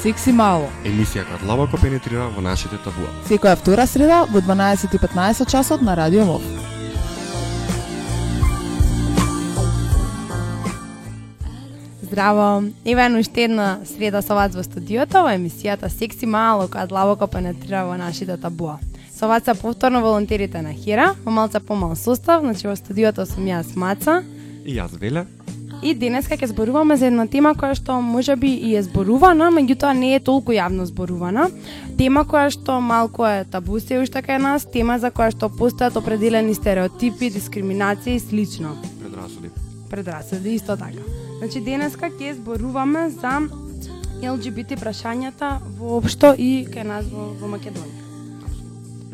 Секси мало. Емисија која длабоко пенетрира во нашите табуа. Секоја втора среда во 12:15 часот на Радио Мов. Здраво! Ева е уште една среда со вас во студиото во емисијата Секси мало која длабоко пенетрира во нашите табуа. Со вас се повторно волонтерите на Хера, во малце помал состав, значи во студиото сум јас Маца. И јас Веле. И денеска ќе зборуваме за една тема која што може би и е зборувана, меѓутоа не е толку јавно зборувана. Тема која што малку е табу се уште кај нас, тема за која што постојат определени стереотипи, дискриминација и слично. Предрасуди. Предрасуди исто така. Значи денеска ќе зборуваме за ЛГБТ прашањата воопшто и кај нас во, во Македонија.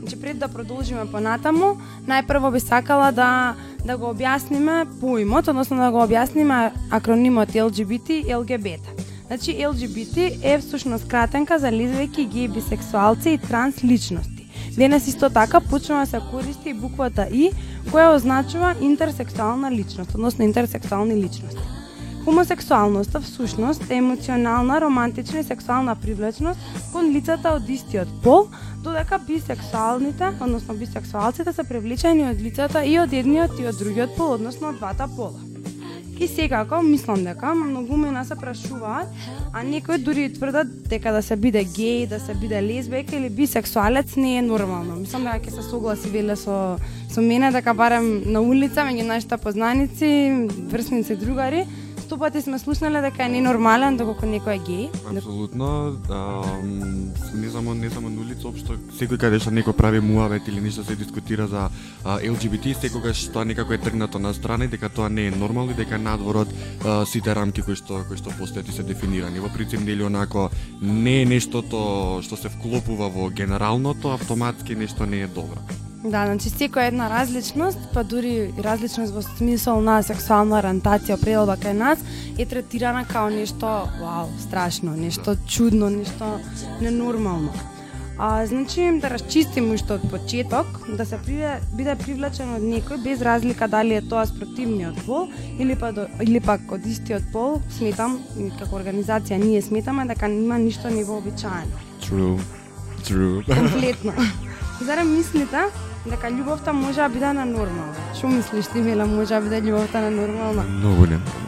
Значи пред да продолжиме понатаму, најпрво би сакала да да го објасниме поимот, односно да го објасниме акронимот ЛГБТ и ЛГБТ. Значи ЛГБТ е всушност кратенка за лесбијки, геи, бисексуалци и транс личности. Денес исто така почнува да се користи и буквата И, која означува интерсексуална личност, односно интерсексуални личности. Хомосексуалноста всушност е емоционална, романтична и сексуална привлечност кон лицата од истиот пол, додека бисексуалните, односно бисексуалците се привлечени од лицата и од едниот и од другиот пол, односно од двата пола. И секако, мислам дека многу мена се прашуваат, а некои дури тврдат дека да се биде геј, да се биде лесбијка или бисексуалец не е нормално. Мислам дека ќе се согласи веле со со мене дека барем на улица меѓу нашите познаници, врсници, другари, сто пати сме слушнале дека е ненормален доколку некој е геј. Апсолутно. А, не само не само на улица, општо секој каде што некој прави муавет или нешто се дискутира за а, LGBT секогаш тоа некако е тргнато на страна и дека тоа не е нормално и дека надворот а, сите рамки кои што кои што постојат и се дефинирани. Во принцип нели онако не е нештото што се вклопува во генералното, автоматски нешто не е добро. Да, значи секоја една различност, па дури и различност во смисол на сексуална ориентација, определба кај нас, е третирана као нешто, вау, страшно, нешто чудно, нешто ненормално. А, значи, да расчистиме уште од почеток, да се приве, биде привлечен од некој без разлика дали е тоа спротивниот пол или па до, или пак од истиот пол, сметам како организација ние сметаме дека нема ништо невообичаено. True. True. Комплетно. Зарем мислите дека љубовта може да биде на нормална. Што мислиш ти, Мила, може да биде љубовта на нормална? Многу не нормално.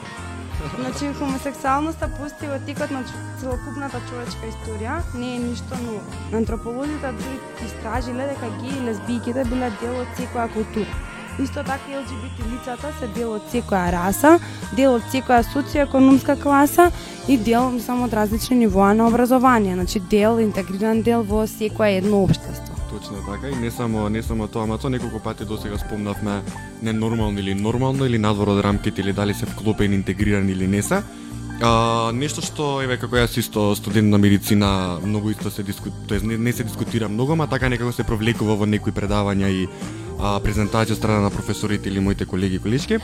Значи, хомосексуалноста постои во текот на целокупната човечка историја, не е ништо ново. Антрополозите дури истражиле дека геи и лесбијките биле дел од секоја култура. Исто така и ЛГБТ лицата се дел од секоја раса, дел од секоја социоекономска класа и дел само од различни нивоа на образование, значи дел, интегриран дел во секоја едно општество. Точно така и не само не само тоа, мато неколку пати досега спомнавме ненормално или нормално или надвор од рамките или дали се вклопени, интегрирани или не се. А, нешто што еве како јас исто студент на медицина многу исто се дискутира, не, не се дискутира многу, ма така некако се провлекува во некои предавања и а, презентација страна на професорите или моите колеги и колички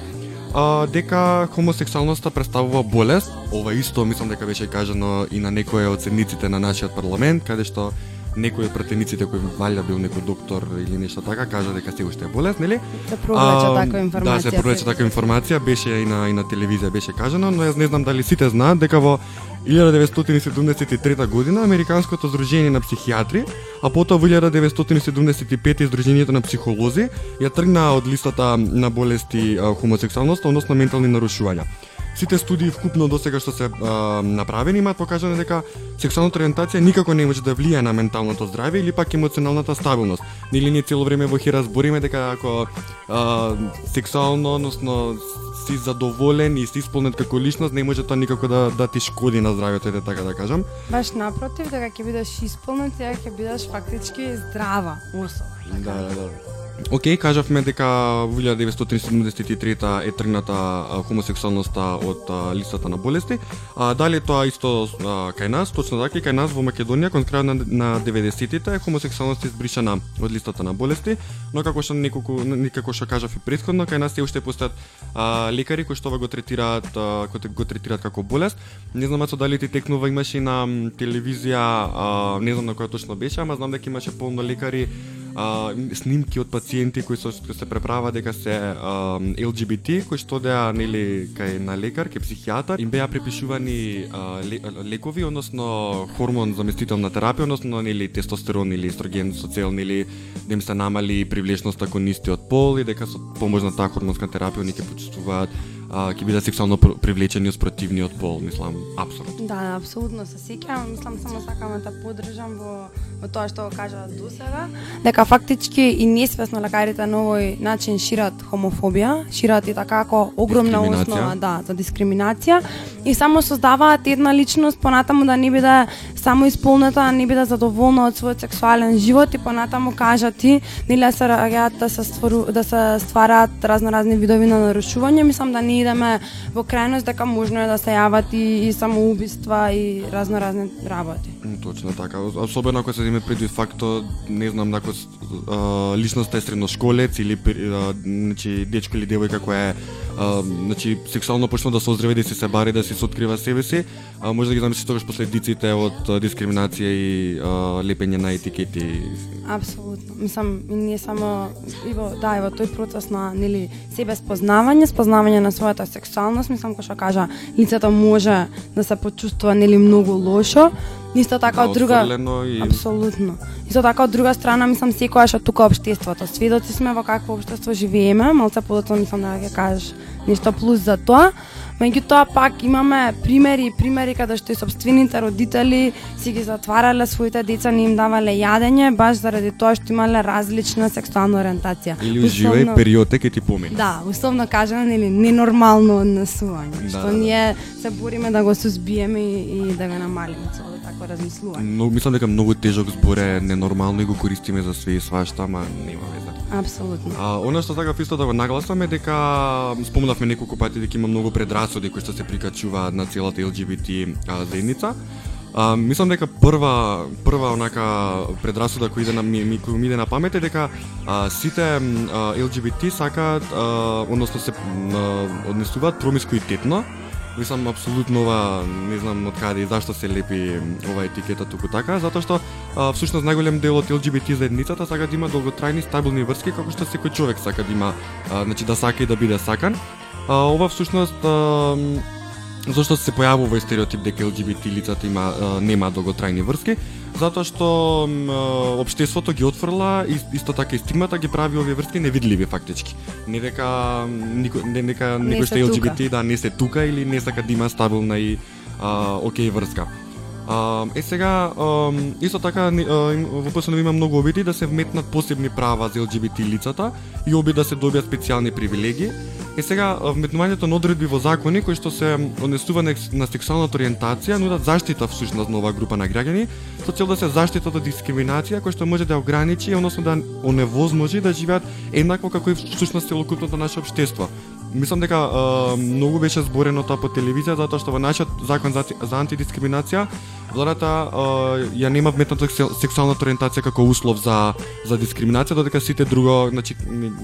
а, дека хомосексуалноста представува болест. Ова исто мислам дека беше кажано и на некој од седниците на нашиот парламент, каде што некој од пратениците кој валја бил некој доктор или нешто така кажа дека се уште е болест, нели? Се провлече таква информација. Да, се провлече таква информација, беше и на и на телевизија беше кажано, но јас не знам дали сите знаат дека во 1973 година Американското здружение на психијатри, а потоа во 1975 Издруженијето на психолози ја тргнаа од листата на болести хомосексуалност, односно ментални нарушувања. Сите студии вкупно до сега што се а, направени имаат покажано дека сексуалната ориентација никако не може да влијае на менталното здравје или пак емоционалната стабилност. Нели ние цело време во хира збориме дека ако а, сексуално, односно си задоволен и си исполнет како личност, не може тоа никако да да ти шкоди на здравјето, ете така да кажам. Баш напротив, дека ќе бидеш исполнет, ќе бидеш фактички здрава особа. Да, да, да. Океј, кажавме дека во 1973 е тргната хомосексуалноста од листата на болести. А, дали тоа исто а, кај нас, точно така и кај нас во Македонија кон крајот на, на 90-тите хомосексуалноста избришана од листата на болести, но како што неколку некако што кажав и претходно, кај нас се уште постојат а, лекари кои што ова го третираат а, кои го третираат како болест. Не знам со дали ти текнува имаше и на телевизија, а, не знам на која точно беше, ама знам дека имаше полно лекари а, снимки од пациенти кои со се преправа дека се а, LGBT кои што деа нели кај на лекар, кај психијатар, им беа препишувани а, лекови, односно хормон заместителна терапија, односно нели тестостерон или естроген со цел нели да им се намали привлечноста кон истиот пол и дека со помош на таа хормонска терапија они ќе почувствуваат ќе бидат сексуално пр- привлечени од спротивниот пол, мислам, апсолутно. Да, апсолутно се сеќавам, мислам само сакам да поддржам во во тоа што го кажа до сега, дека фактички и несвесно лекарите на овој начин шират хомофобија, шират и така како огромна основа, да, за дискриминација. И само создаваат една личност понатаму да не биде само исполнета, не биде задоволна од својот сексуален живот и понатаму кажа ти, нели да се раѓаат да се ствару, да се ствараат разноразни видови на нарушување, мислам да не идеме во крајност дека можно е да се јават и, и самоубиства и разноразни работи. Точно така, особено ако се земе предвид фактот, не знам, ако а, личноста е средношколец или а, значи, дечко или девојка која е а, значи сексуално почнува да се оздраве, да се се бари, да се открива себе си, а, може да ги замисли тогаш последиците од дискриминација и а, лепење на етикети. Апсолутно. Мислам, не само и во да, и во тој процес на нели себе спознавање, спознавање на својата сексуалност, мислам кој што кажа, лицето може да се почувствува нели многу лошо. Исто така од друга и- Апсолутно. Исто така од друга страна мислам секогаш од тука општеството. Сведоци сме во какво општество живееме, малце подоцна мислам да ќе кажеш нешто плюс за тоа. Меѓутоа пак имаме примери, примери каде што и собствените родители си ги затварале своите деца, не им давале јадење баш заради тоа што имале различна сексуална ориентација. Или уживај Условно- период ќе ти помине. Да, условно кажано, нели, ненормално однесување, Да, што да, да. ние се бориме да го сузбиеме и, и да го намалиме цело такво размислување. Но мислам дека многу тежок збор е ненормално и го користиме за све и свашта, ама нема веза. Апсолутно. А, она што сакав исто да го нагласам е дека спомнавме неколку пати дека има многу предрасуди кои што се прикачуваат на целата LGBT а, заедница. А, мислам дека прва прва онака предрасуда која иде на ми, ми, кој ми иде на памет е дека а, сите а, LGBT сакаат а, односно се а, однесуваат промискуитетно Мислам апсолутно ова не знам од каде и зашто се лепи ова етикета туку така, затоа што а, всушност најголем дел од LGBT заедницата сака да има долготрајни стабилни врски како што секој човек сака да има, а, значи да сака и да биде сакан. А, ова всушност а, зашто се појавува и стереотип дека LGBT лицата има а, нема долготрајни врски, затоа што м, ги отфрла и исто така и стигмата ги прави овие врски невидливи фактички. Не дека м, никој не дека Не некој што е. LGBT да не се тука или не сака да има стабилна и а, окей врска. А, е сега, а, исто така а, им- во ПСНВ има многу обиди да се вметнат посебни права за LGBT лицата и обид да се добијат специјални привилегии. Е сега, вметнувањето на одредби во закони кои што се однесува на, сексуалната ориентација нудат заштита всушност на оваа група на граѓани со цел да се заштитат од дискриминација која што може да ограничи, односно да оневозможи да живеат еднакво како и всушност целокупното наше општество. Мислам дека а, многу беше зборено тоа по телевизија затоа што во нашиот закон за, за антидискриминација владата а, ја нема вметнато сексуалната ориентација како услов за за дискриминација, додека сите друго, значи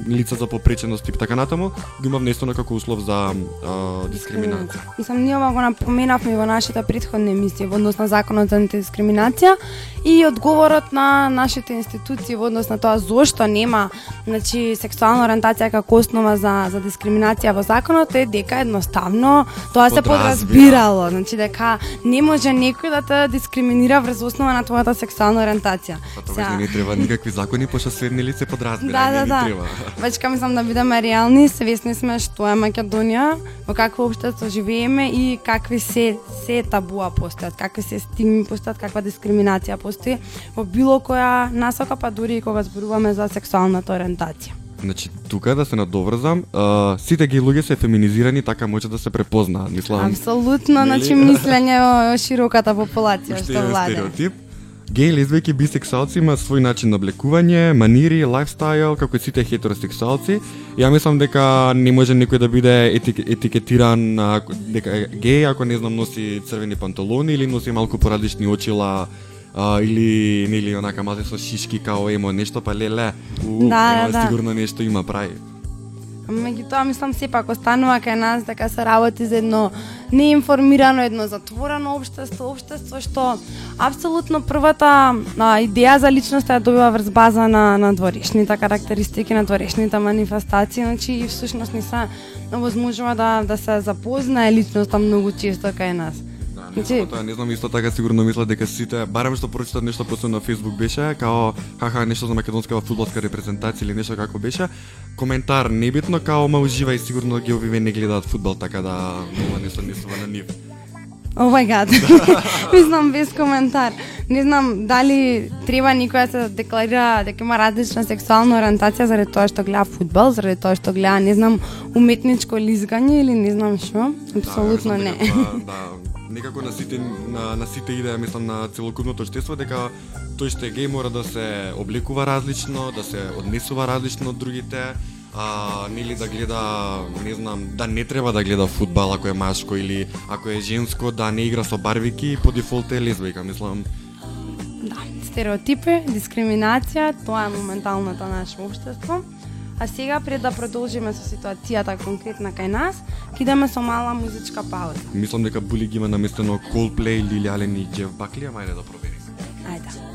лица за попреченост и така натаму го има внесено како услов за а, дискриминација. Мислам, ние ова го напоменавме во нашата претходна емисија во однос на законот за антидискриминација и одговорот на нашите институции во однос на тоа зошто нема значи сексуална ориентација како основа за за дискриминација во законот е дека едноставно тоа се Подразбира. подразбирало, значи дека не може некој да те дискриминира врз основа на твојата сексуална ориентација. Па тогаш не ни треба никакви закони, пошто све нели се подразбира, Да, не да, да. треба. Вачка мислам да бидеме реални, свесни сме што е Македонија, во какво општество живееме и какви се се табуа постојат, какви се стигми постојат, каква дискриминација постои во било која насока, па дури и кога зборуваме за сексуалната ориентација. Значи, тука да се надоврзам, а, сите геј луѓе се феминизирани, така може да се препознаат. Мислам, Апсолутно, значи мислење о широката популација уште што владе. стереотип. Геј, лесбијки бисексуалци имаат свој начин на облекување, манири, лајфстайл, како и сите хетеросексуалци. Ја мислам дека не може некој да биде етик, етикетиран дека е геј ако не знам носи црвени панталони или носи малку поразлични очила а, или нели онака малце со шишки као емо нешто па леле. У, Да, да, да. сигурно нешто има прави. Меѓутоа, мислам, сепак останува кај нас дека се работи за едно неинформирано, едно затворено обштество, обштество што апсолутно првата а, идеја за личноста ја добива врз база на, на дворешните карактеристики, на дворешните манифестации, значи и всушност не се возможува да, да се запознае личноста многу често кај нас. Да, не само тоа, не знам исто така сигурно мислат дека сите, барем што прочитат нешто после на Facebook беше, као хаха нешто за македонскава фудбалска репрезентација или нешто како беше, коментар небитно као ма ужива и сигурно ги овиве не гледаат фудбал, така да ова не се однесува на нив. О мај гад. Мислам без коментар. Не знам дали треба никој да се декларира дека има различна сексуална ориентација заради тоа што гледа фудбал, заради тоа што гледа, не знам, уметничко лизгање или не знам што. Апсолутно Да, не. дека тоа, да, некако на сите на, на сите иде, мислам на целокупното општество дека тој што е геј мора да се облекува различно, да се однесува различно од другите, а нели да гледа, не знам, да не треба да гледа фудбал ако е машко или ако е женско да не игра со барвики и по дефолт е лесбика, мислам. Да, стереотипи, дискриминација, тоа е моменталното наше општество. А сега пред да продолжиме со ситуацијата конкретна кај нас, ќе идеме со мала музичка пауза. Мислам дека Були ги има наместено Coldplay, Лили Ален и Джеф Бакли, ама ајде да провериме. Ајде.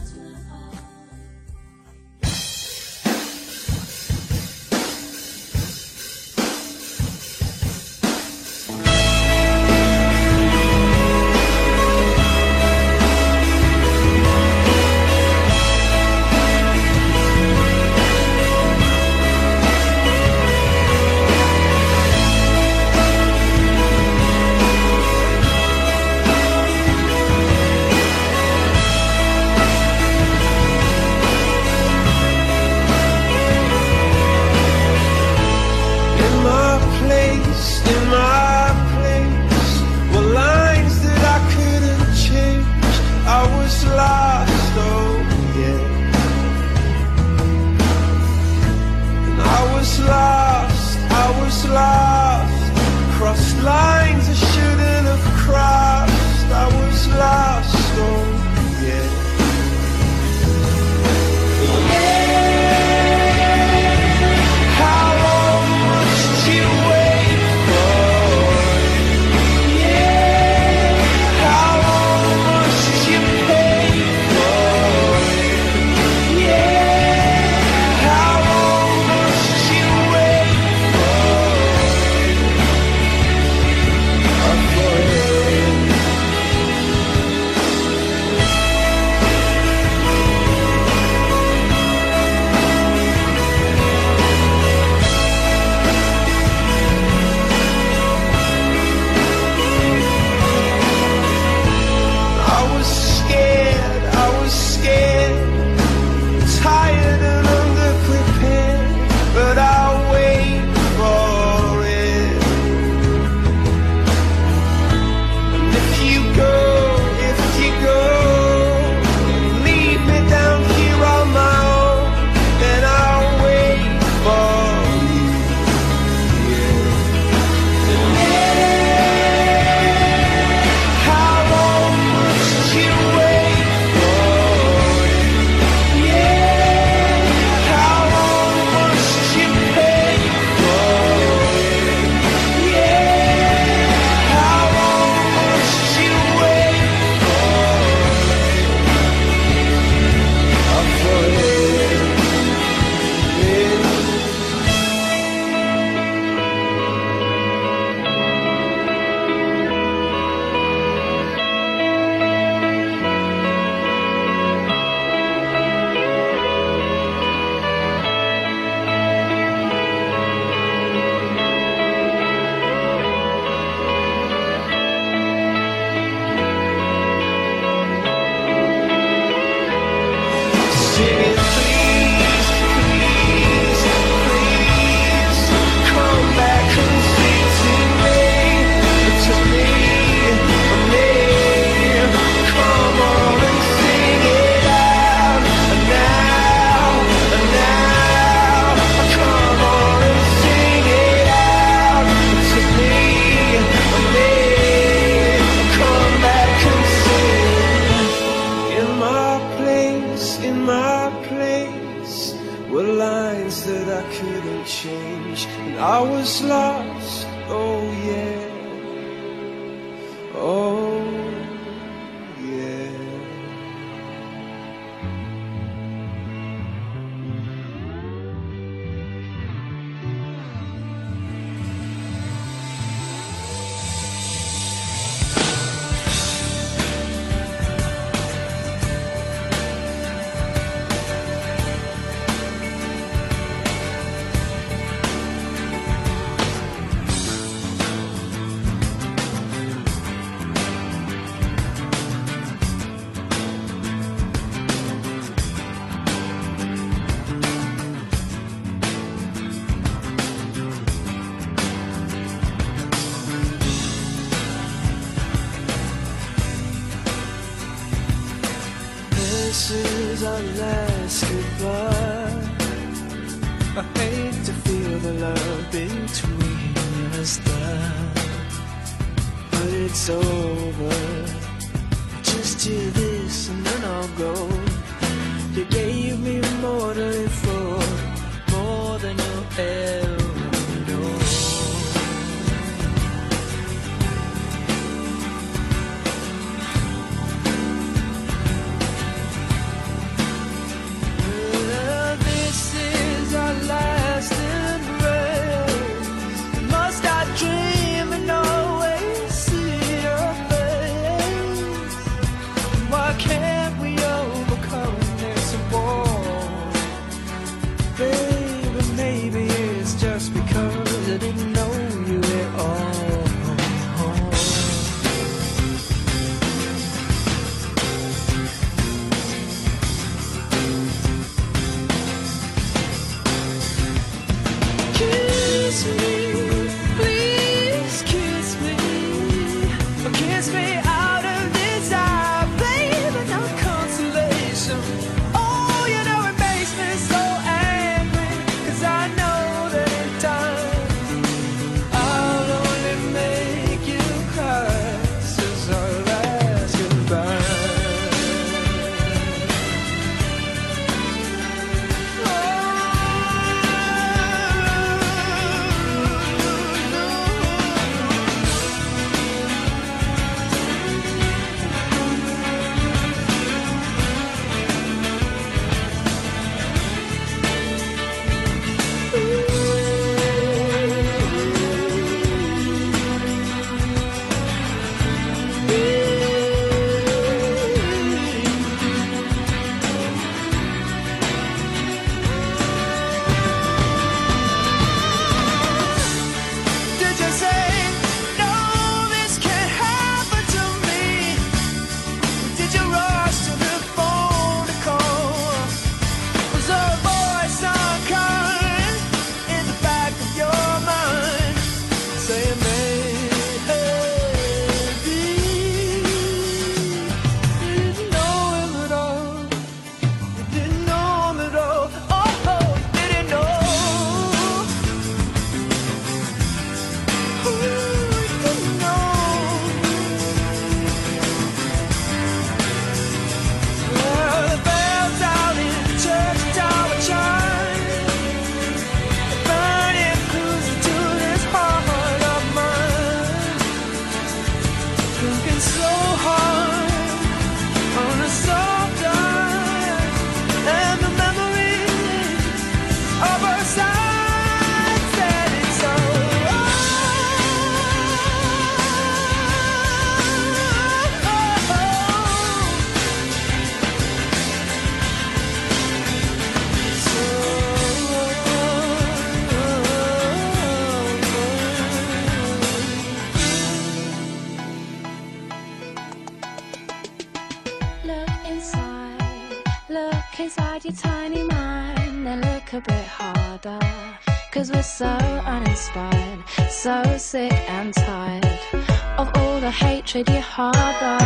the hatred you harbor.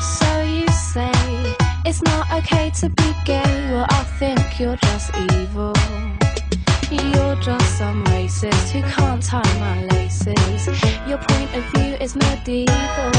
So you say it's not okay to be gay. Well, I think you're just evil. You're just some racist who can't tie my laces. Your point of view is medieval.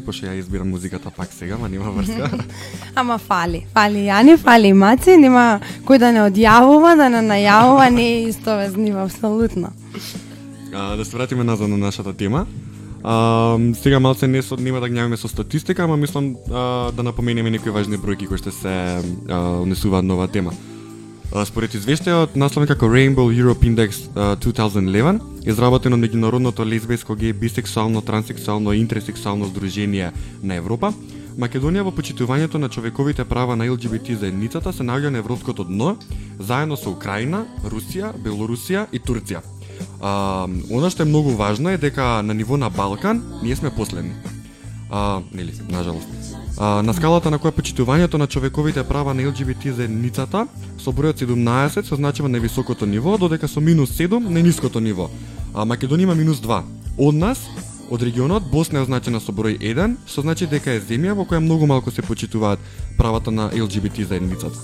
Што ја нема Ани, пошто ја избирам музиката пак сега, ма нема врска. Ама фали. Фали Јани, фали Маци, нема кој да не одјавува, да не најавува, не е исто без нив, апсолутно. А, да се вратиме назад на нашата тема. А, сега малце не со, нема да гнјавиме со статистика, ама мислам а, да напоменеме некои важни бројки кои што се а, унесуваат нова тема. Според извештајот насловен како Rainbow Europe Index 2011, изработен од меѓународното лесбијско, геј, бисексуално, транссексуално и интерсексуално здружение на Европа, Македонија во почитувањето на човековите права на ЛГБТ заедницата се наоѓа на европското дно, заедно со Украина, Русија, Белорусија и Турција. А, она што е многу важно е дека на ниво на Балкан ние сме последни. А, нели, нажалост. А, на скалата на која почитувањето на човековите права на ЛГБТ заедницата со бројот 17 се на високото ниво, додека со минус 7 најниското ниво. А Македонија има минус 2. Од нас, од регионот, Босна е означена со број 1, што значи дека е земја во која многу малку се почитуваат правата на ЛГБТ заедницата.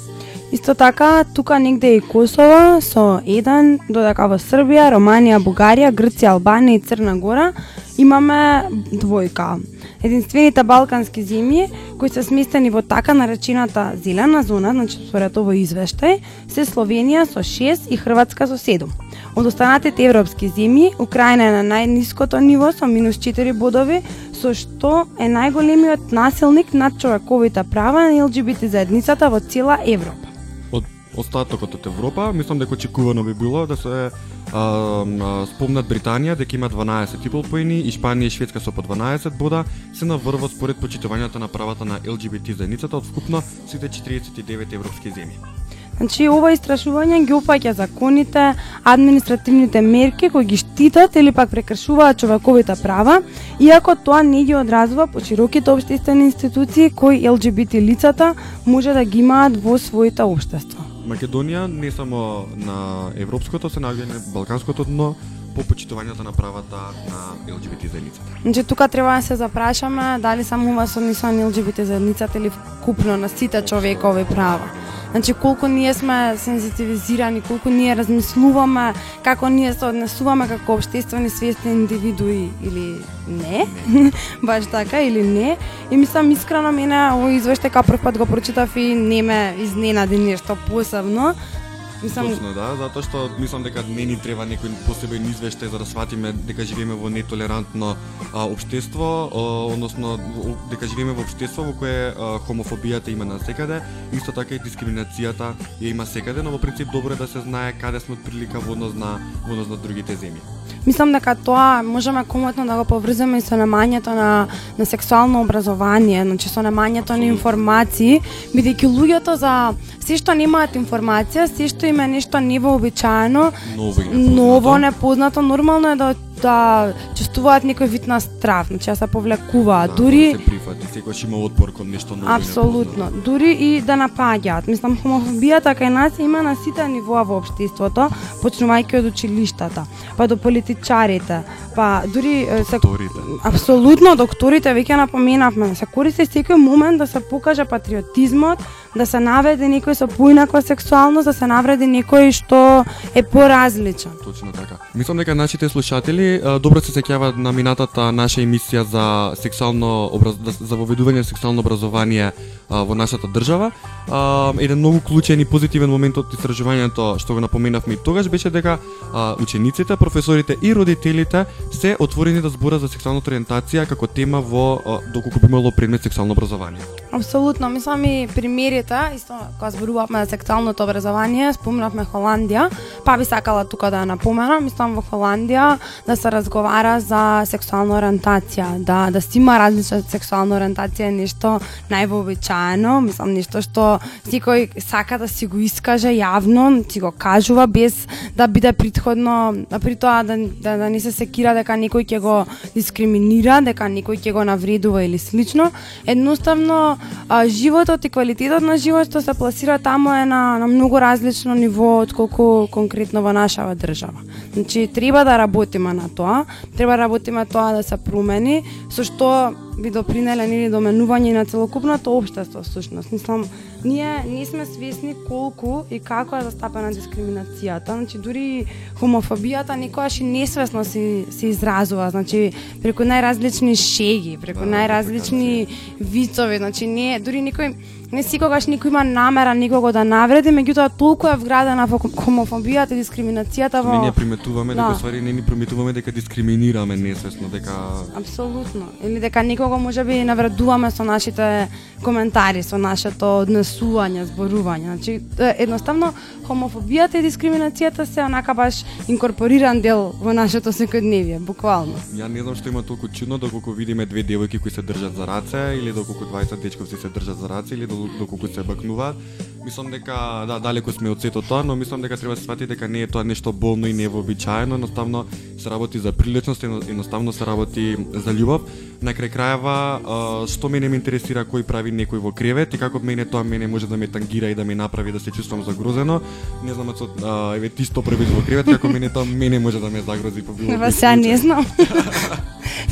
Исто така, тука негде е и Косово со 1, додека во Србија, Романија, Бугарија, Грција, Албанија и Црна Гора имаме двојка. Единствените балкански земји кои се сместени во така наречената зелена зона, значи според овој извештај, се Словенија со 6 и Хрватска со 7. Од останатите европски земји, Украина е на најниското ниво со минус 4 бодови, со што е најголемиот насилник над човековите права на ЛГБТ заедницата во цела Европа остатокот од Европа, мислам дека очекувано би било да се а, а, спомнат Британија дека има 12 типол поени и Шпанија и Шведска со по 12 бода се на врвот според почитувањето на правата на ЛГБТ заедницата од вкупно сите 49 европски земји. Значи, ова истрашување ги опаќа законите, административните мерки кои ги штитат или пак прекршуваат човековите права, иако тоа не ги одразува по широките обштествени институции кои ЛГБТ лицата може да ги имаат во своите општества. Македонија не само на европското, се наоѓа на балканското дно по почитувањето на правата на ЛГБТ заедницата. Значи, тука треба да се запрашаме дали само ова со однесува на ЛГБТ заедницата или вкупно на сите човекови права. Значи, колку ние сме сензитивизирани, колку ние размислуваме, како ние се однесуваме како обштествени свесни индивидуи или не, баш така или не. И мислам искрено мене овој извештај кај прв пат го прочитав и не ме изненади нешто посебно. Мислам, Точно да, затоа што мислам дека не ни треба некој посебен извештај за да сватиме дека живееме во нетолерантно а, обштество, а, односно дека живееме во обштество во кое а, хомофобијата има на секаде, исто така и дискриминацијата ја има секаде, но во принцип добро е да се знае каде сме прилика во однос на во однос на другите земји. Мислам дека тоа можеме комотно да го поврземе и со немањето на, на сексуално образование, значи со немањето на информации, бидејќи луѓето за се што немаат информација, се што им е нешто невообичаено, Ново непознато. ново, непознато, нормално е да да чувствуваат некој вид на страв, значи да се повлекуваат, Да, дури да се прифати, секогаш има отпор кон нешто ново. Апсолутно. непознато. Дури и да напаѓаат. Мислам, хомофобијата кај нас има на сите нивоа во општеството, почнувајќи од училиштата, па до политичарите, па дури се Докторите. Апсолутно, докторите веќе напоменавме, се користи секој момент да се покаже патриотизмот, да се наведе некој со поинаква сексуалност, да се навреди некој што е поразличен. Точно така. Мислам дека нашите слушатели а, добро се сеќава на минатата наша емисија за сексуално образ... за воведување на сексуално образование а, во нашата држава. А, еден многу клучен и позитивен момент од истражувањето што го напоменавме и тогаш беше дека а, учениците, професорите и родителите се отворени да зборат за сексуалната ориентација како тема во а, доколку би имало предмет сексуално образование. Апсолутно, мислам и примерите, исто кога зборувавме за сексуалното образование, спомнавме Холандија, па би сакала тука да ја напоменам, мислам во Холандија да се разговара за сексуална ориентација, да да си има различна сексуална ориентација е нешто највообичаено, мислам нешто што секој сака да си го искаже јавно, си го кажува без да биде притходно, а при тоа да, да, да не се секира дека некој ќе го дискриминира, дека некој ќе го навредува или слично. Едноставно, а, животот и квалитетот на живот што се пласира таму е на, на многу различно ниво од колку конкретно во нашава држава. Значи, треба да работиме на тоа, треба да работиме тоа да се промени, со што би допринеле нели до менување на целокупното општество всушност. Мислам, ние не сме свесни колку и како е застапена дискриминацијата. Значи дури хомофобијата никогаш и несвесно се се изразува, значи преку најразлични шеги, преку најразлични вицови, значи не дури никој не секогаш никој има намера никого да навреди, меѓутоа толку е вградена во хомофобијата и дискриминацијата во Не ни ја приметуваме Да. дека ствари не ни приметуваме дека дискриминираме несвесно, дека Апсолутно. Или дека никого може би навредуваме со нашите коментари, со нашето однесување, зборување. Значи, едноставно, хомофобијата и дискриминацијата се онака баш инкорпориран дел во нашето секојдневие, буквално. Ја не знам што има толку чудно доколку видиме две девојки кои се држат за раце или доколку двајца дечковци се држат за раце или доколку се бакнуваат. Мислам дека да далеку сме од сето тоа, но мислам дека треба да се свати дека не е тоа нешто болно и невообичаено, едноставно се работи за приличност, едно- едноставно се работи за љубов. На крај крајава, а, што мене ме интересира кој прави некој во кревет и како мене тоа мене може да ме тангира и да ме направи да се чувствам загрозено. Не знам со а, еве ти што првиш во кревет како мене тоа мене може да ме загрози по било Ва сега не знам.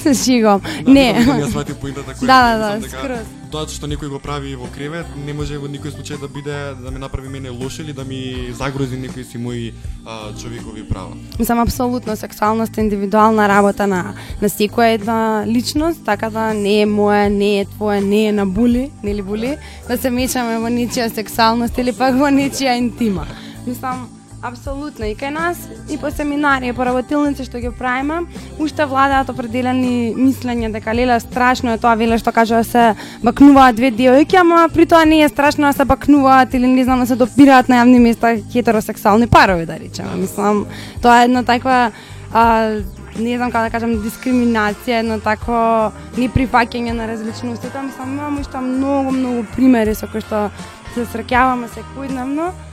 се шигам. Да, Не. мислам дека ја свати поинтата која Да, да, да, скроз. Тоа што некој го прави во кревет не може во никој случај да биде да ме направи мене лош или да ми загрози некои си мои а, човекови права. Мислам, апсолутно, сексуалност е индивидуална работа на, на секоја една личност, така да не е моја, не е твоја, не е на були, нели були, да се мечаме во нечија сексуалност или пак во нечија интима. Мислам, Апсолутно, и кај нас, и по семинари, и по работилници што ги правиме, уште владаат определени мислења дека леле страшно е тоа, веле што кажува да се бакнуваат две девојки, ама при тоа не е страшно да се бакнуваат или не знам да се допираат на јавни места хетеросексуални парови, да речеме. Мислам, тоа е една таква а, не знам како да кажам дискриминација, едно тако неприфаќање на различностите, мислам имам уште многу многу примери со кои што се среќаваме секојдневно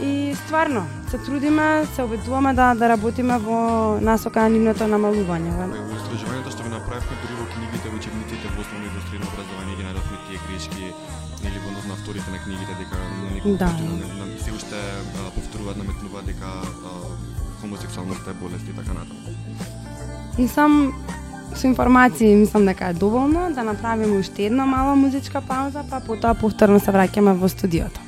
и стварно се трудиме, се обидуваме да да работиме во насока на нивното намалување. Во истражувањето што го направивме дури во книгите, во учебниците во основно и за средно образование ги најдовме тие грешки или во на авторите на книгите дека некои Да. на, на, се уште повторуваат, наметнуваат дека а, хомосексуалноста е болест и така натаму. Мислам со информации мислам дека е доволно да направиме уште една мала музичка пауза, па потоа повторно се враќаме во студиото.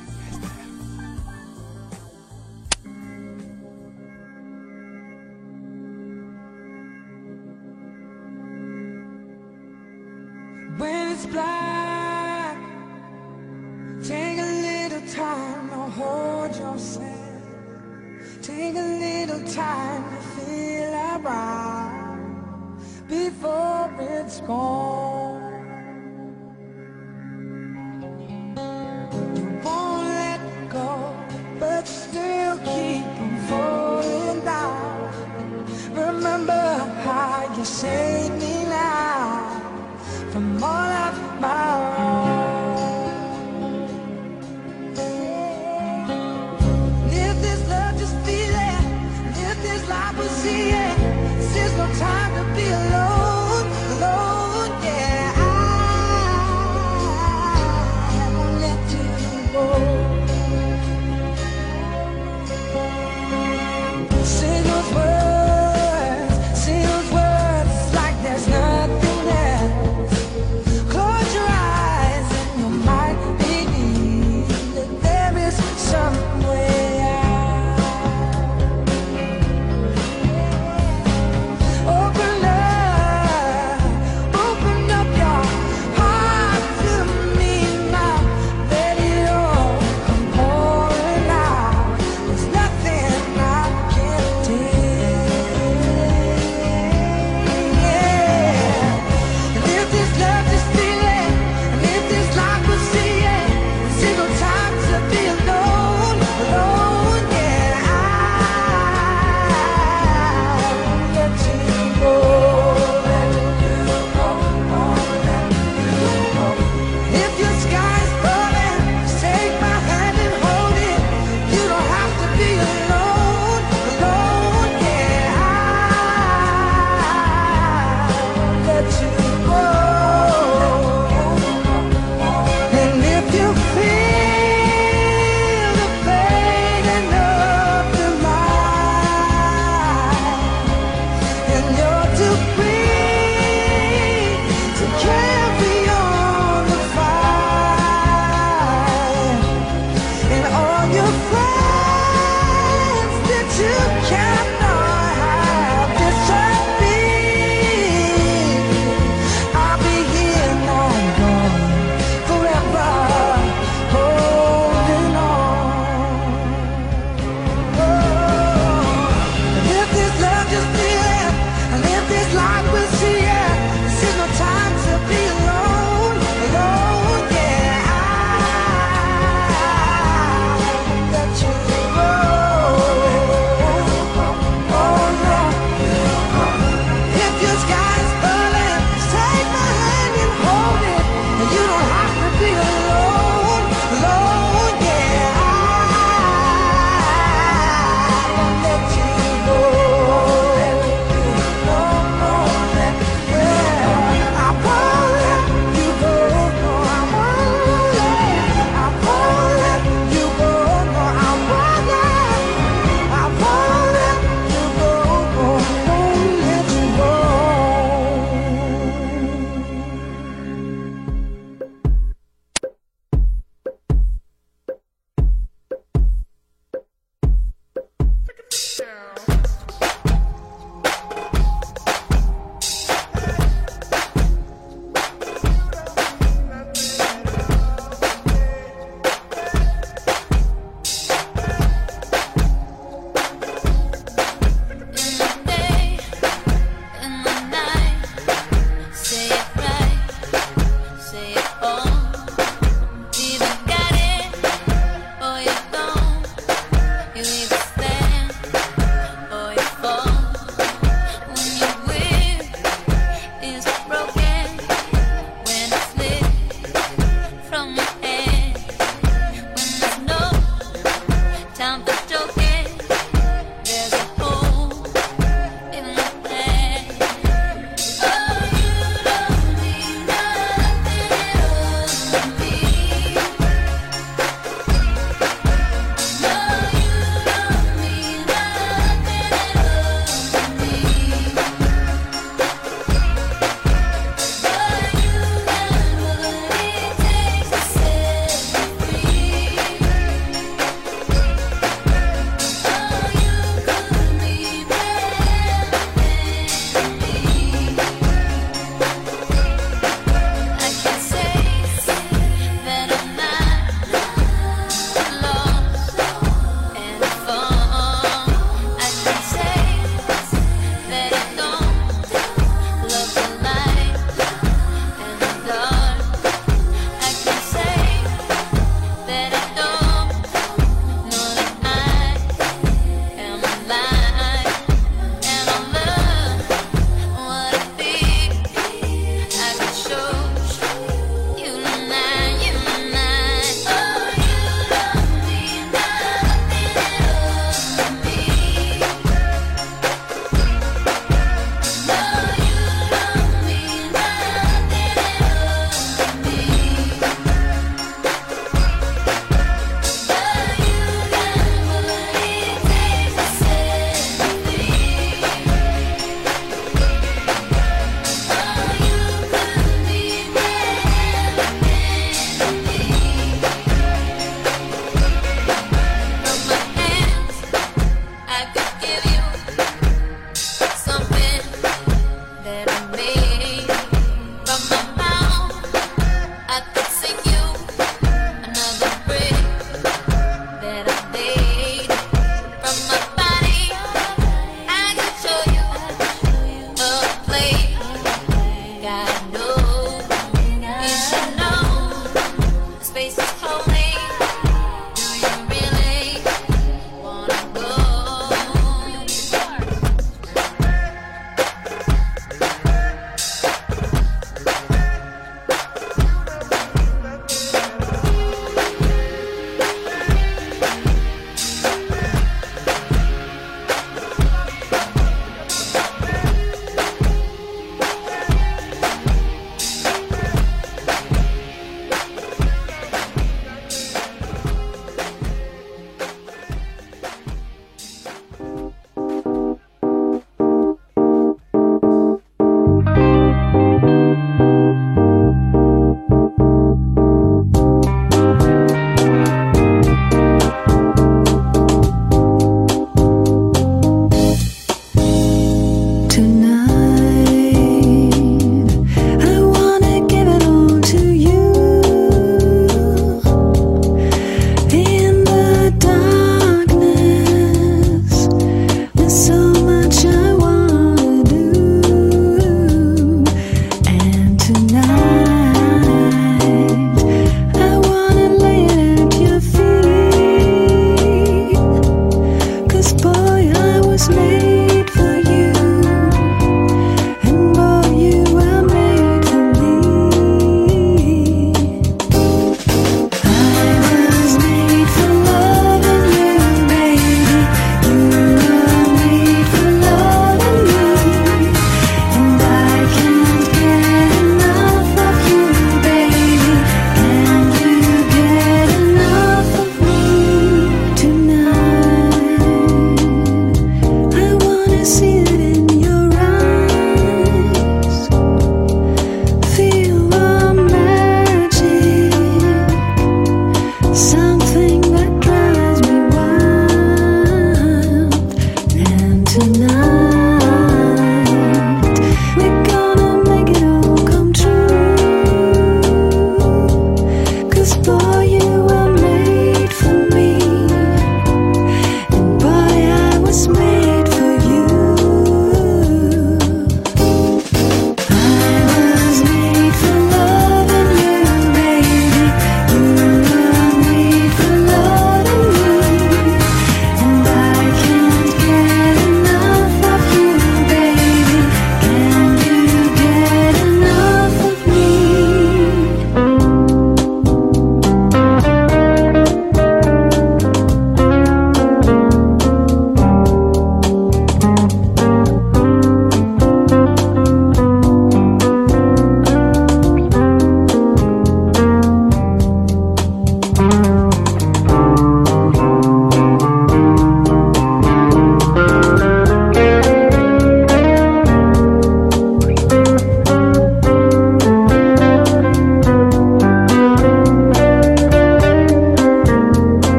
See it. There's no time to be alone,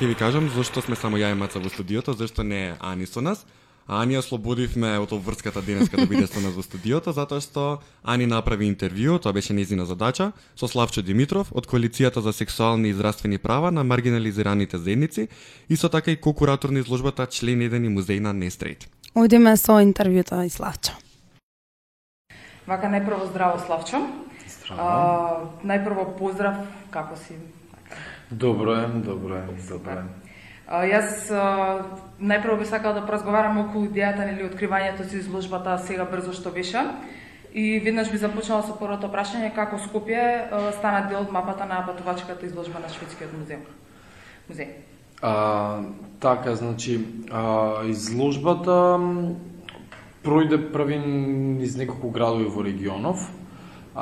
ќе ви кажам зошто сме само ја и Маца во студиото, зашто не е Ани со нас. А Ани ја слободивме од обврската денеска да биде со нас во студиото, затоа што Ани направи интервју, тоа беше незина задача, со Славчо Димитров од Коалицијата за сексуални и здравствени права на маргинализираните заедници и со така и ко-куратор на изложбата член 1 и музеј на Нестрейт. Одиме со интервјуто и Славчо. Вака најпрво здраво Славчо. А, најпрво поздрав, како си? Добро е, добро е, добро е. А, јас а, најпрво би сакала да поразговарам околу идејата нели откривањето со изложбата сега брзо што беше. И веднаш би започнала со првото прашање како Скопје стана дел од мапата на патувачката изложба на шведскиот музеј. Музеј. А, така, значи, а, изложбата пројде први низ неколку градови во регионов.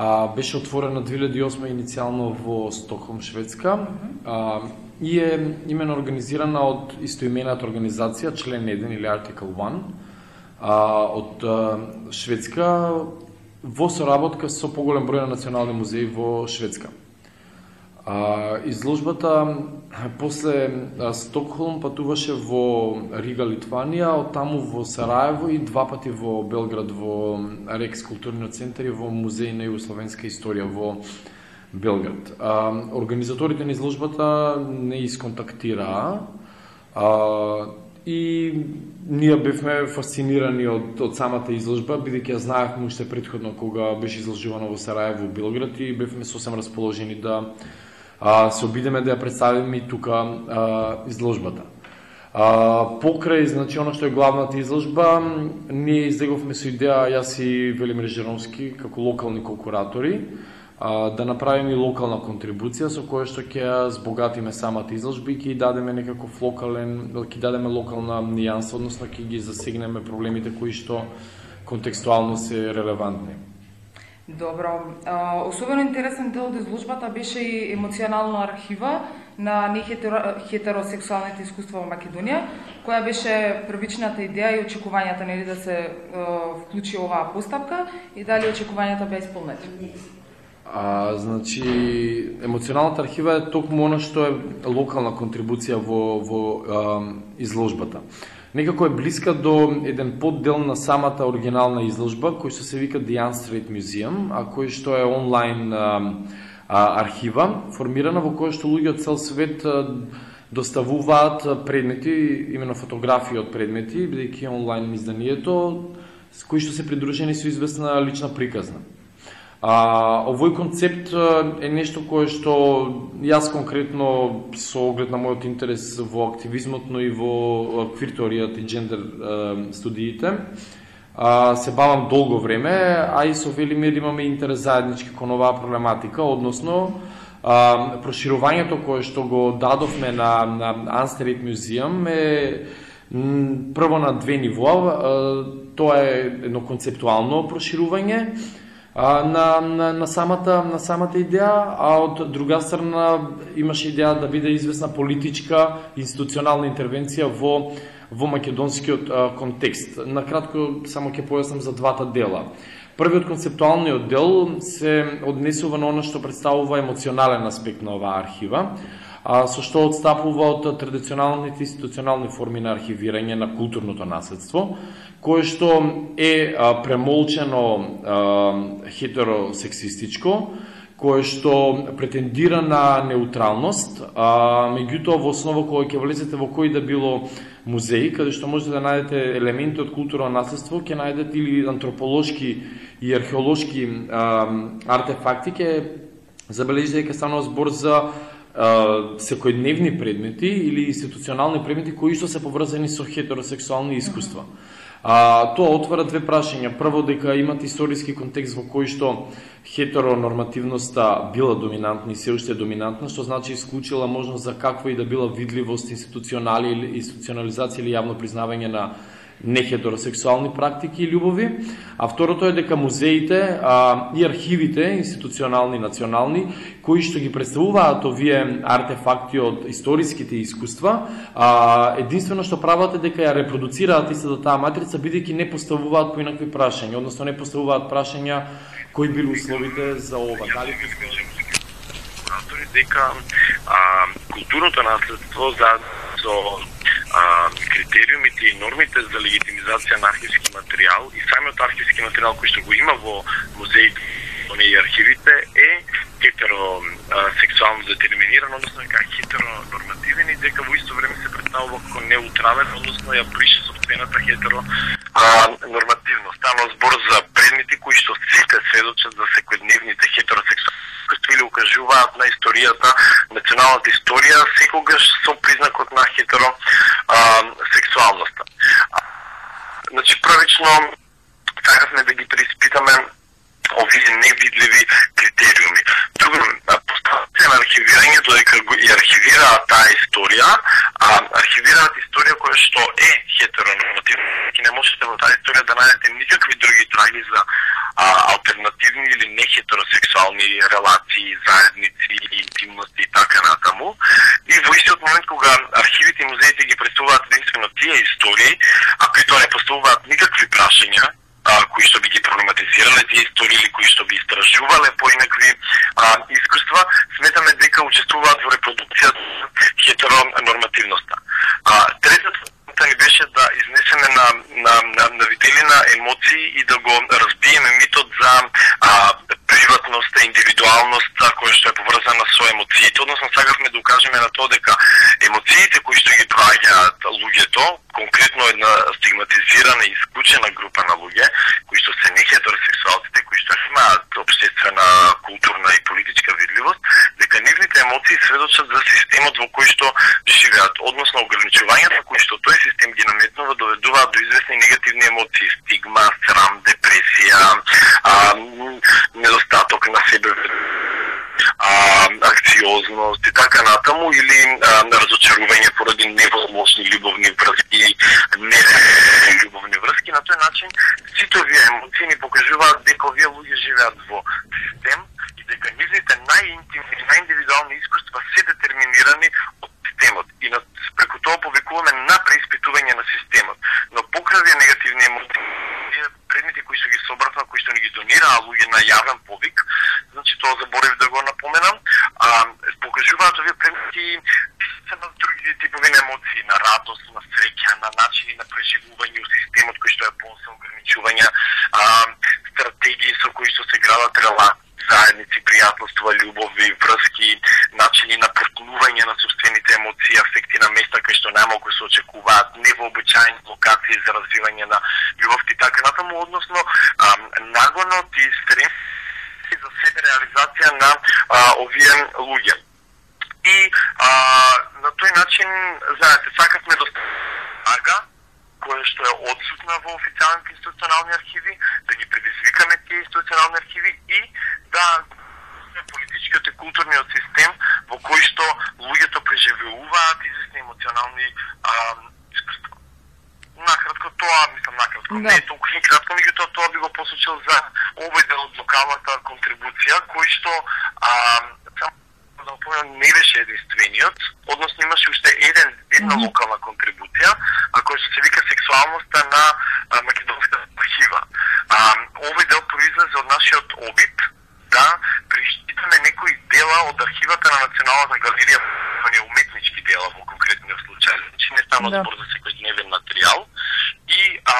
А, беше отворена 2008 иницијално во Стокхолм, Шведска. А, и е имено организирана од истоимената организација, член 1 или Article 1, а, од а, Шведска во соработка со поголем број на национални музеи во Шведска. А, изложбата после а, Стокхолм патуваше во Рига, Литванија, од таму во Сараево и два пати во Белград во Рекс културниот центар и во Музеј на југословенска историја во Белград. А, организаторите на изложбата не исконтактираа а, и ние бевме фасцинирани од, од самата изложба, бидејќи ја знаевме уште предходно кога беше изложувано во Сараево, во Белград и бевме сосем расположени да а, се обидеме да ја представиме и тука а, изложбата. А, покрај, значи, оно што е главната изложба, ние излеговме со идеја, јас и Велимир Жеромски, како локални конкуратори, а, да направиме и локална контрибуција со која што ќе ја збогатиме самата изложба и ќе ја дадеме некаков локален, ќе дадеме локална нијанса, односно ќе ги засегнеме проблемите кои што контекстуално се релевантни. Добро. Особено интересен дел од изложбата беше и емоционална архива на нехетеросексуалните искуства во Македонија, која беше првичната идеја и очекувањата нели да се е, вклучи оваа постапка и дали очекувањата беа исполнети. А, значи, емоционалната архива е токму она што е локална контрибуција во, во а, изложбата. Некако е блиска до еден поддел на самата оригинална изложба, кој што се вика The Unstraight Museum, а кој што е онлайн а, а, архива, формирана во која што луѓе од цел свет а, доставуваат предмети, имено фотографии од предмети, бидејќи е онлайн изданието, кои што се придружени со известна лична приказна. А, овој концепт е нешто кое што јас конкретно со оглед на мојот интерес во активизмот, но и во квир теоријата и джендер студиите, а, се бавам долго време, а и со Велимир имаме интерес заеднички кон оваа проблематика, односно а, проширувањето кое што го дадовме на, на Unstraight Museum е прво на две нивоа, тоа е едно концептуално проширување, а, на, на, на, самата, на самата идеја, а од друга страна имаше идеја да биде известна политичка институционална интервенција во во македонскиот а, контекст. Накратко само ќе појаснам за двата дела. Првиот концептуалниот дел се однесува на она што представува емоционален аспект на оваа архива, а, со што одстапува од традиционалните институционални форми на архивирање на културното наследство, кое што е а, премолчено а, хетеросексистичко, кое што претендира на неутралност, а меѓутоа во основа кога ќе влезете во кој да било музеј, каде што можете да најдете елементи од културно наследство, ќе најдете или антрополошки и археолошки а, артефакти, ќе забележите дека станува збор за секојдневни предмети или институционални предмети кои што се поврзани со хетеросексуални искуства. А, тоа отвара две прашања. Прво, дека имат историски контекст во кој што хетеронормативноста била доминантна и се уште доминантна, што значи исклучила можност за каква и да била видливост, институционали или институционализација или јавно признавање на нехетеросексуални практики и љубови, а второто е дека музеите а, и архивите, институционални и национални, кои што ги представуваат овие артефакти од историските искуства, а, единствено што прават е дека ја репродуцираат истата таа матрица, бидејќи не поставуваат поинакви прашања, односно не поставуваат прашања кои били условите за ова. Дали дека а, културното наследство за со а, критериумите и нормите за легитимизација на архивски материјал и самиот архивски материјал кој што го има во музеите и архивите е хетеросексуално детерминиран, односно дека хетеронормативен и дека во исто време се представува како неутрален, односно ја брише собствената хетеро а, нормативност. Стано збор за предмети кои што сите сведочат за секојдневните хетеросексуални или укажуваат на историјата, националната историја, секогаш со признакот на хетеро значи, првично, сакавме да ги преиспитаме овие невидливи критериуми. Друго, поставите на архивирање дека го и архивираат таа историја, а архивираат историја која што е хетеронормативна. И не можете во таа историја да најдете никакви други траги за а, алтернативни или нехетеросексуални релации, заедници, интимности и така натаму. И во истиот момент кога архивите и музеите ги представуваат единствено тие истории, а при тоа не поставуваат никакви прашања, а, кои што би ги проблематизирале тие истории или кои што би истражувале поинакви искуства, сметаме дека учествуваат во репродукцијата хетеронормативноста. А, третата ни беше да изнесеме на, на, на, на виделина емоции и да го разбиеме митот за а, приватноста, индивидуалноста која што е поврзана со емоциите. Односно, сакавме да укажеме на тоа дека емоциите кои што ги проаѓаат луѓето, конкретно една стигматизирана и исклучена група на луѓе, кои што се нехетеросексуалците, кои што имаат обштествена, културна и политичка видливост, дека нивните емоции сведочат за системот во кој што живеат, односно ограничувањата кои што тој систем ги наметнува доведуваат до известни негативни емоции, стигма, срам, депресија, а, недостаток на себе а, акциозност и така натаму или а, разочарување поради невозможни љубовни врски, не љубовни врски, на тој начин сите овие емоции ни покажуваат дека овие луѓе живеат во систем и дека нивните најинтимни и најиндивидуални искуства се детерминирани од системот и на, преку тоа повикуваме на преиспитување на системот. Но покрај негативни емоции, овие кои што ги собравме, кои што ни ги донираа луѓе на јавен повик, значи тоа заборев да го напоменам, а, покажуваат овие предмети се на други типови на емоции, на радост, на среќа, на начини на преживување у системот кој што е полн со ограничувања, а, стратегии со кои што се градат релации заедници, пријателства, љубови, врски, начини на прокнување на собствените емоции, афекти на места кај што најмалку се очекуваат, невообичаени локации за развивање на љубовти, и така натаму, односно а, нагонот и стрес за себе реализација на а, овие луѓе. И а, на тој начин, знаете, сакавме да ага, која што е одсутна во официјалните институционални архиви, да ги предизвикаме тие институционални архиви и да политичкиот и културниот систем во кој што луѓето преживеуваат известни емоционални а, искуства. Накратко тоа, мислам накратко, Да. не толку и кратко, меѓутоа тоа би го посочил за овој дел од локалната контрибуција, кој што а, да напоменам, не беше единствениот, односно имаше уште еден, една локална контрибуција, а која што се вика сексуалноста на а, македонската архива. А, овој дел произлезе од нашиот обид да преиспитаме некои дела од архивата на Националната галерија, уметнички дела во конкретниот случај, значи не стана Да. збор за секојдневен материјал. И а,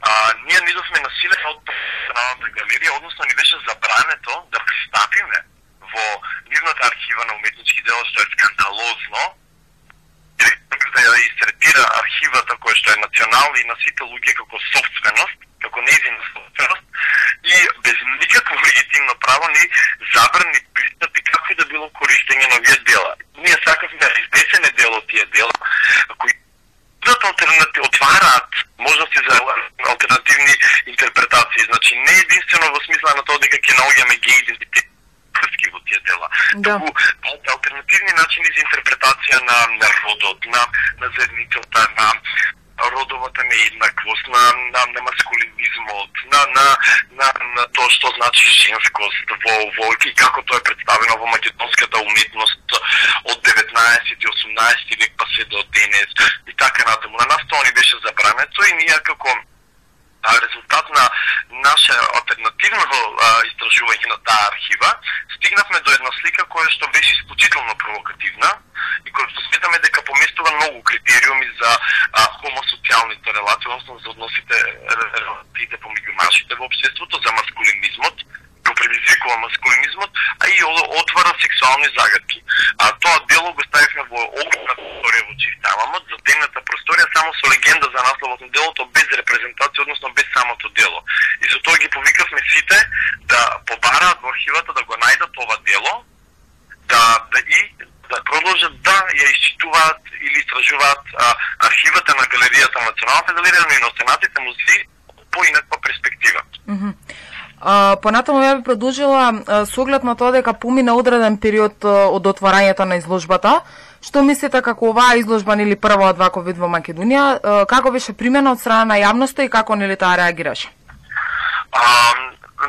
а, ние не идовме насилени од Националната галерија, односно ни беше забрането да пристапиме во нивната архива на уметнички дела, што е скандалозно, да ја истретира архивата која што е национална и на сите луѓе како собственост, како нејзина собственост и без никакво легитимно право ни забрани пристап и како и да било користење на овие дела. Ние сакавме да изнесене дел од тие дела, кои дадат алтернатив, отвараат можности за алтернативни интерпретации. Значи, не единствено во смисла на тоа дека ќе наоѓаме геј идентитет врски во тие дела. Да. Туку алтернативни начини за интерпретација на, на родот, на, на заедницата, на родовата нееднаквост, на, на, на маскулинизмот, на, на, на, на тоа што значи женскост во, во и како тоа е представено во македонската уметност од 19 и 18 век па се до денес и така натаму. На нас тоа ни беше забрането и ние како резултат на наше алтернативно истражување на таа архива, стигнавме до една слика која што беше исклучително провокативна и која што сметаме дека поместува многу критериуми за а, хомосоциалните релации, односно за односите релациите помеѓу машите во општеството, за маскулинизмот, го предизвикува маскулинизмот, а и отвара сексуални загадки. А тоа дело го ставивме во огромна просторија во Чистамамот, за темната просторија само со легенда за насловот на делото, без репрезентација, односно без самото дело. И со тоа ги повикавме сите да побараат во архивата да го најдат ова дело, да, да и да продолжат да ја исчитуваат или истражуваат а, архивата на галеријата на Националната галерија, но и на останатите музеи по инаква перспектива. А, понатаму ја би продолжила со оглед на тоа дека помина одреден период од отворањето на изложбата. Што мислите како оваа изложба нели прва од ваков вид во Македонија, како беше примена од страна на јавноста и како нели таа реагираше?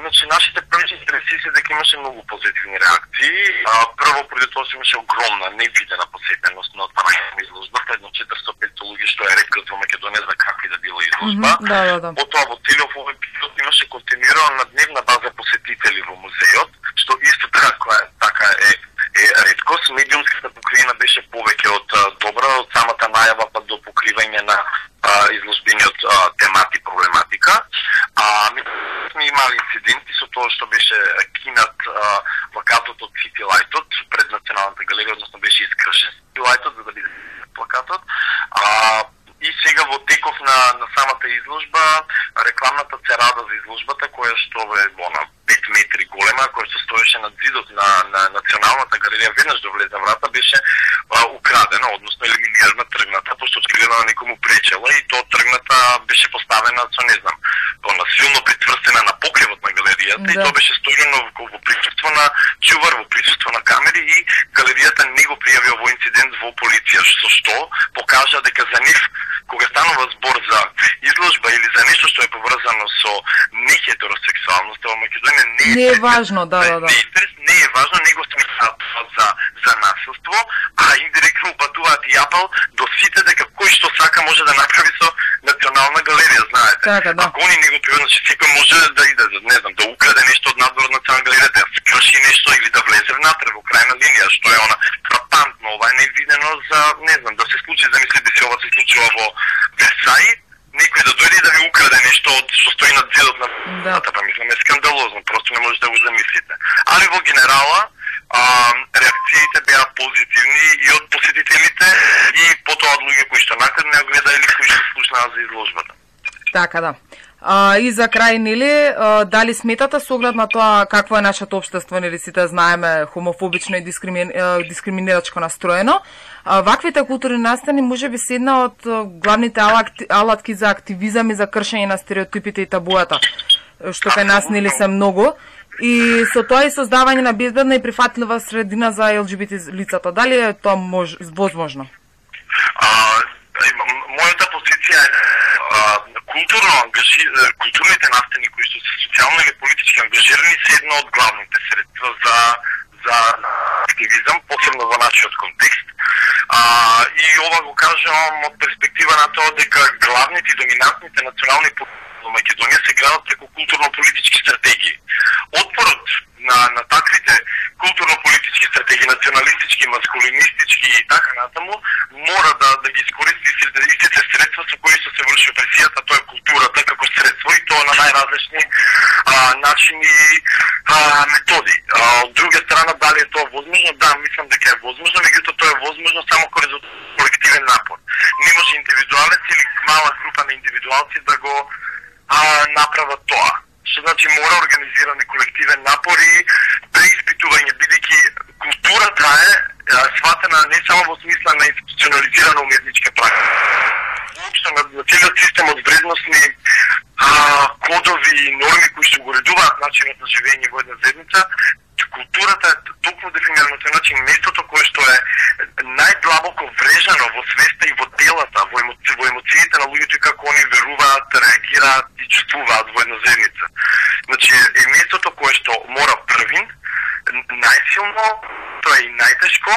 Значи, нашите први интереси се дека имаше многу позитивни реакции. А, прво, преди тоа се имаше огромна, невидена посетеност на отварањето на изложбата, едно 400-500 луѓе што ја рекат во Македонија за какви да било изложба. Мгм, да, да, да. Потоа во целиот овој период имаше континуирано на дневна база посетители во музеот, што исто така, така е е редкост. Медиумската покривина беше повеќе од добра, од самата најава па до покривање на а, изложбениот а, темат и проблематика и мали инциденти со тоа што беше кинат а, плакатот од Сити Лајтот пред Националната галерија, односно беше искршен Сити Лајтот за да биде плакатот. А, и сега во теков на, на самата изложба, рекламната церада за изложбата, која што е она 5 метри голема, која што стоеше над зидот на, на Националната галерија, веднаш да до влезна врата беше а, украдена, односно елиминирана, тргната, пошто очигледно на некому пречела и тоа тргната беше поставена со не знам, она силно притврстена на покривот на галеријата и Да тоа беше сторено во, во присуство на чувар, во присуство на камери и галеријата не го пријави овој инцидент во полиција, со што покажа дека за нив кога станува збор за изложба или за нешто што е поврзано со нехетеросексуалност во Македонија не е, Не е важно, да, да, да. не интерес, не е важно, не го сметаат тоа за за насилство, а индиректно упатуваат и апел до сите дека кој што сака може да направи со Национална галерија, знаете. Така, да. Ако они не го пријат, значи секој може да иде, не знам, да нешто или да влезе внатре во крајна линија, што е она фрапантно, ова е невидено за, не знам, да се случи, замислите се ова се случува во Версај, некој да дојде да ви украде нешто од што стои на зидот на Да. па мислам е скандалозно, просто не можете да го замислите. Али во генерала, а, реакциите беа позитивни и од посетителите и потоа од луѓе кои што накад не гледа или кои што слушнаа за изложбата. Така да. А, и за крај, нели, а, дали сметате со оглед на тоа какво е нашето општество, нели сите знаеме, хомофобично и дискримин, дискриминирачко настроено, а, ваквите културни настани може би се една од главните алатки за активизам и за кршење на стереотипите и табуата, што кај нас нели се многу. И со тоа и создавање на безбедна и прифатлива средина за ЛГБТ лицата. Дали е тоа мож, возможно? А, мојата позиција е а, културно ангажи... културните настани кои што се социјално или политички ангажирани се едно од главните средства за за активизам, посебно во нашиот контекст. А, и ова го кажам од перспектива на тоа дека главните и доминантните национални политики во Македонија се градат преку културно-политички стратегии. Отпорот на, на таквите културно-политички стратегии, националистички, маскулинистички и така натаму, мора да, да ги искористи истите, средства со кои што се врши опресијата, тоа е културата како средство и тоа на најразлични а, начини и а, методи. А, од друга страна, дали е тоа возможно? Да, мислам дека е возможно, меѓутоа тоа е возможно само кон резултат колективен напор. Не може индивидуалец или мала група на индивидуалци да го а, направат тоа. Што значи мора организиран колективен напор и преиспитување, бидејќи културата е сватена не само во смисла на институционализирана уметничка практика. Воопшто на, на целиот систем од вредностни а, кодови и норми кои што го редуваат начинот на живење во една заедница, културата е токму дефинирано тој начин местото кое што е најдлабоко врежано во свеста и во телата, во, емоци, во емоциите на луѓето и како они веруваат, реагираат и чувствуваат во една заедница. Значи е местото кое што мора првин, најсилно, тоа е и најтешко,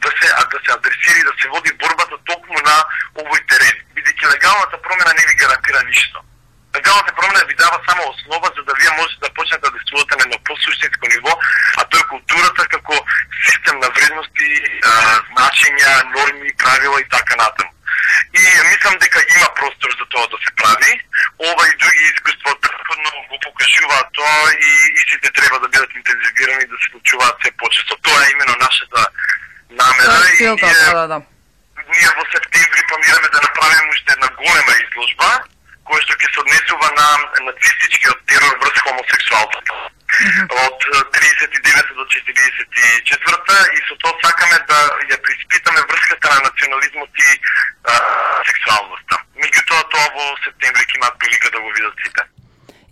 да се да се адресира и да се води борбата токму на овој терен, бидејќи легалната промена не ви гарантира ништо. Легалната промена ви дава само основа за да вие можете да почнете да действувате на едно посуштинско ниво, а тоа е културата како систем на вредности, а, значења, норми, правила и така натаму. И мислам дека има простор за тоа да се прави. Ова и други искуства претходно го покажуваат тоа и истите треба да бидат интензивирани да се случуваат се почесто. Тоа е именно нашата намера. Е и ние- да, да, да. ние во септември планираме да направиме уште една голема изложба, која што ќе се однесува на нацистичкиот терор врз хомосексуалците. Од е, 39 до 44 и со тоа сакаме да ја приспитаме врската на национализмот и а, сексуалноста. Меѓутоа тоа во септември ќе имаат прилика да го видат сите.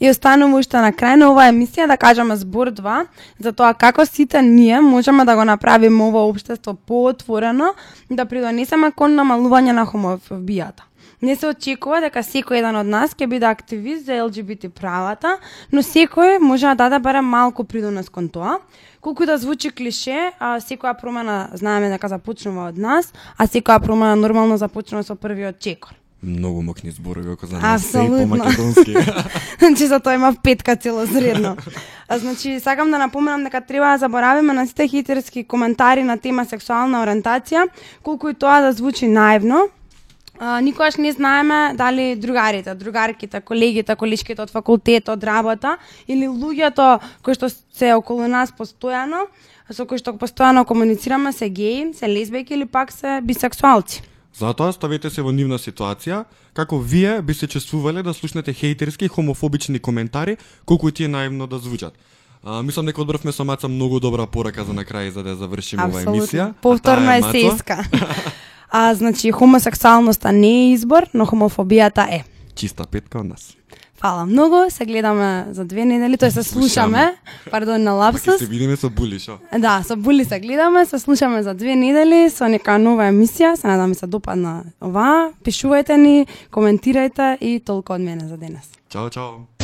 И останува уште на крај на оваа емисија да кажеме збор 2 за тоа како сите ние можеме да го направиме ова општество поотворено да придонесеме кон намалување на хомофобијата. Не се очекува дека секој еден од нас ќе биде активист за ЛГБТ правата, но секој може да даде барем малку придонес кон тоа. Колку да звучи клише, а, секоја промена знаеме дека започнува од нас, а секоја промена нормално започнува со првиот чекор. Многу мокни зборови ако знаеш се и Апсолутно. по македонски. значи за тоа има петка целозредно. А значи сакам да напоменам дека треба да заборавиме на сите хитерски коментари на тема сексуална ориентација, колку и тоа да звучи наивно. А, никогаш не знаеме дали другарите, другарките, колегите, колешките од факултет, од работа или луѓето кои што се околу нас постојано, со кои што постојано комуницираме се геи, се лесбијки или пак се бисексуалци. Затоа ставете се во нивна ситуација, како вие би се чувствувале да слушнете хејтерски и хомофобични коментари, колку и тие наивно да звучат. А, мислам дека одбравме со Маца многу добра порака за на крај за да завршиме оваа емисија. Повторно е сеска. а значи хомосексуалноста не е избор, но хомофобијата е. Чиста петка од нас. Фала многу, се гледаме за две недели, тој се слушаме, пардон на лапсус. се видиме со Були, шо? Да, со Були се гледаме, се слушаме за две недели со нека нова емисија, се надам се допадна оваа. Пишувајте ни, коментирајте и толку од мене за денес. Чао, чао.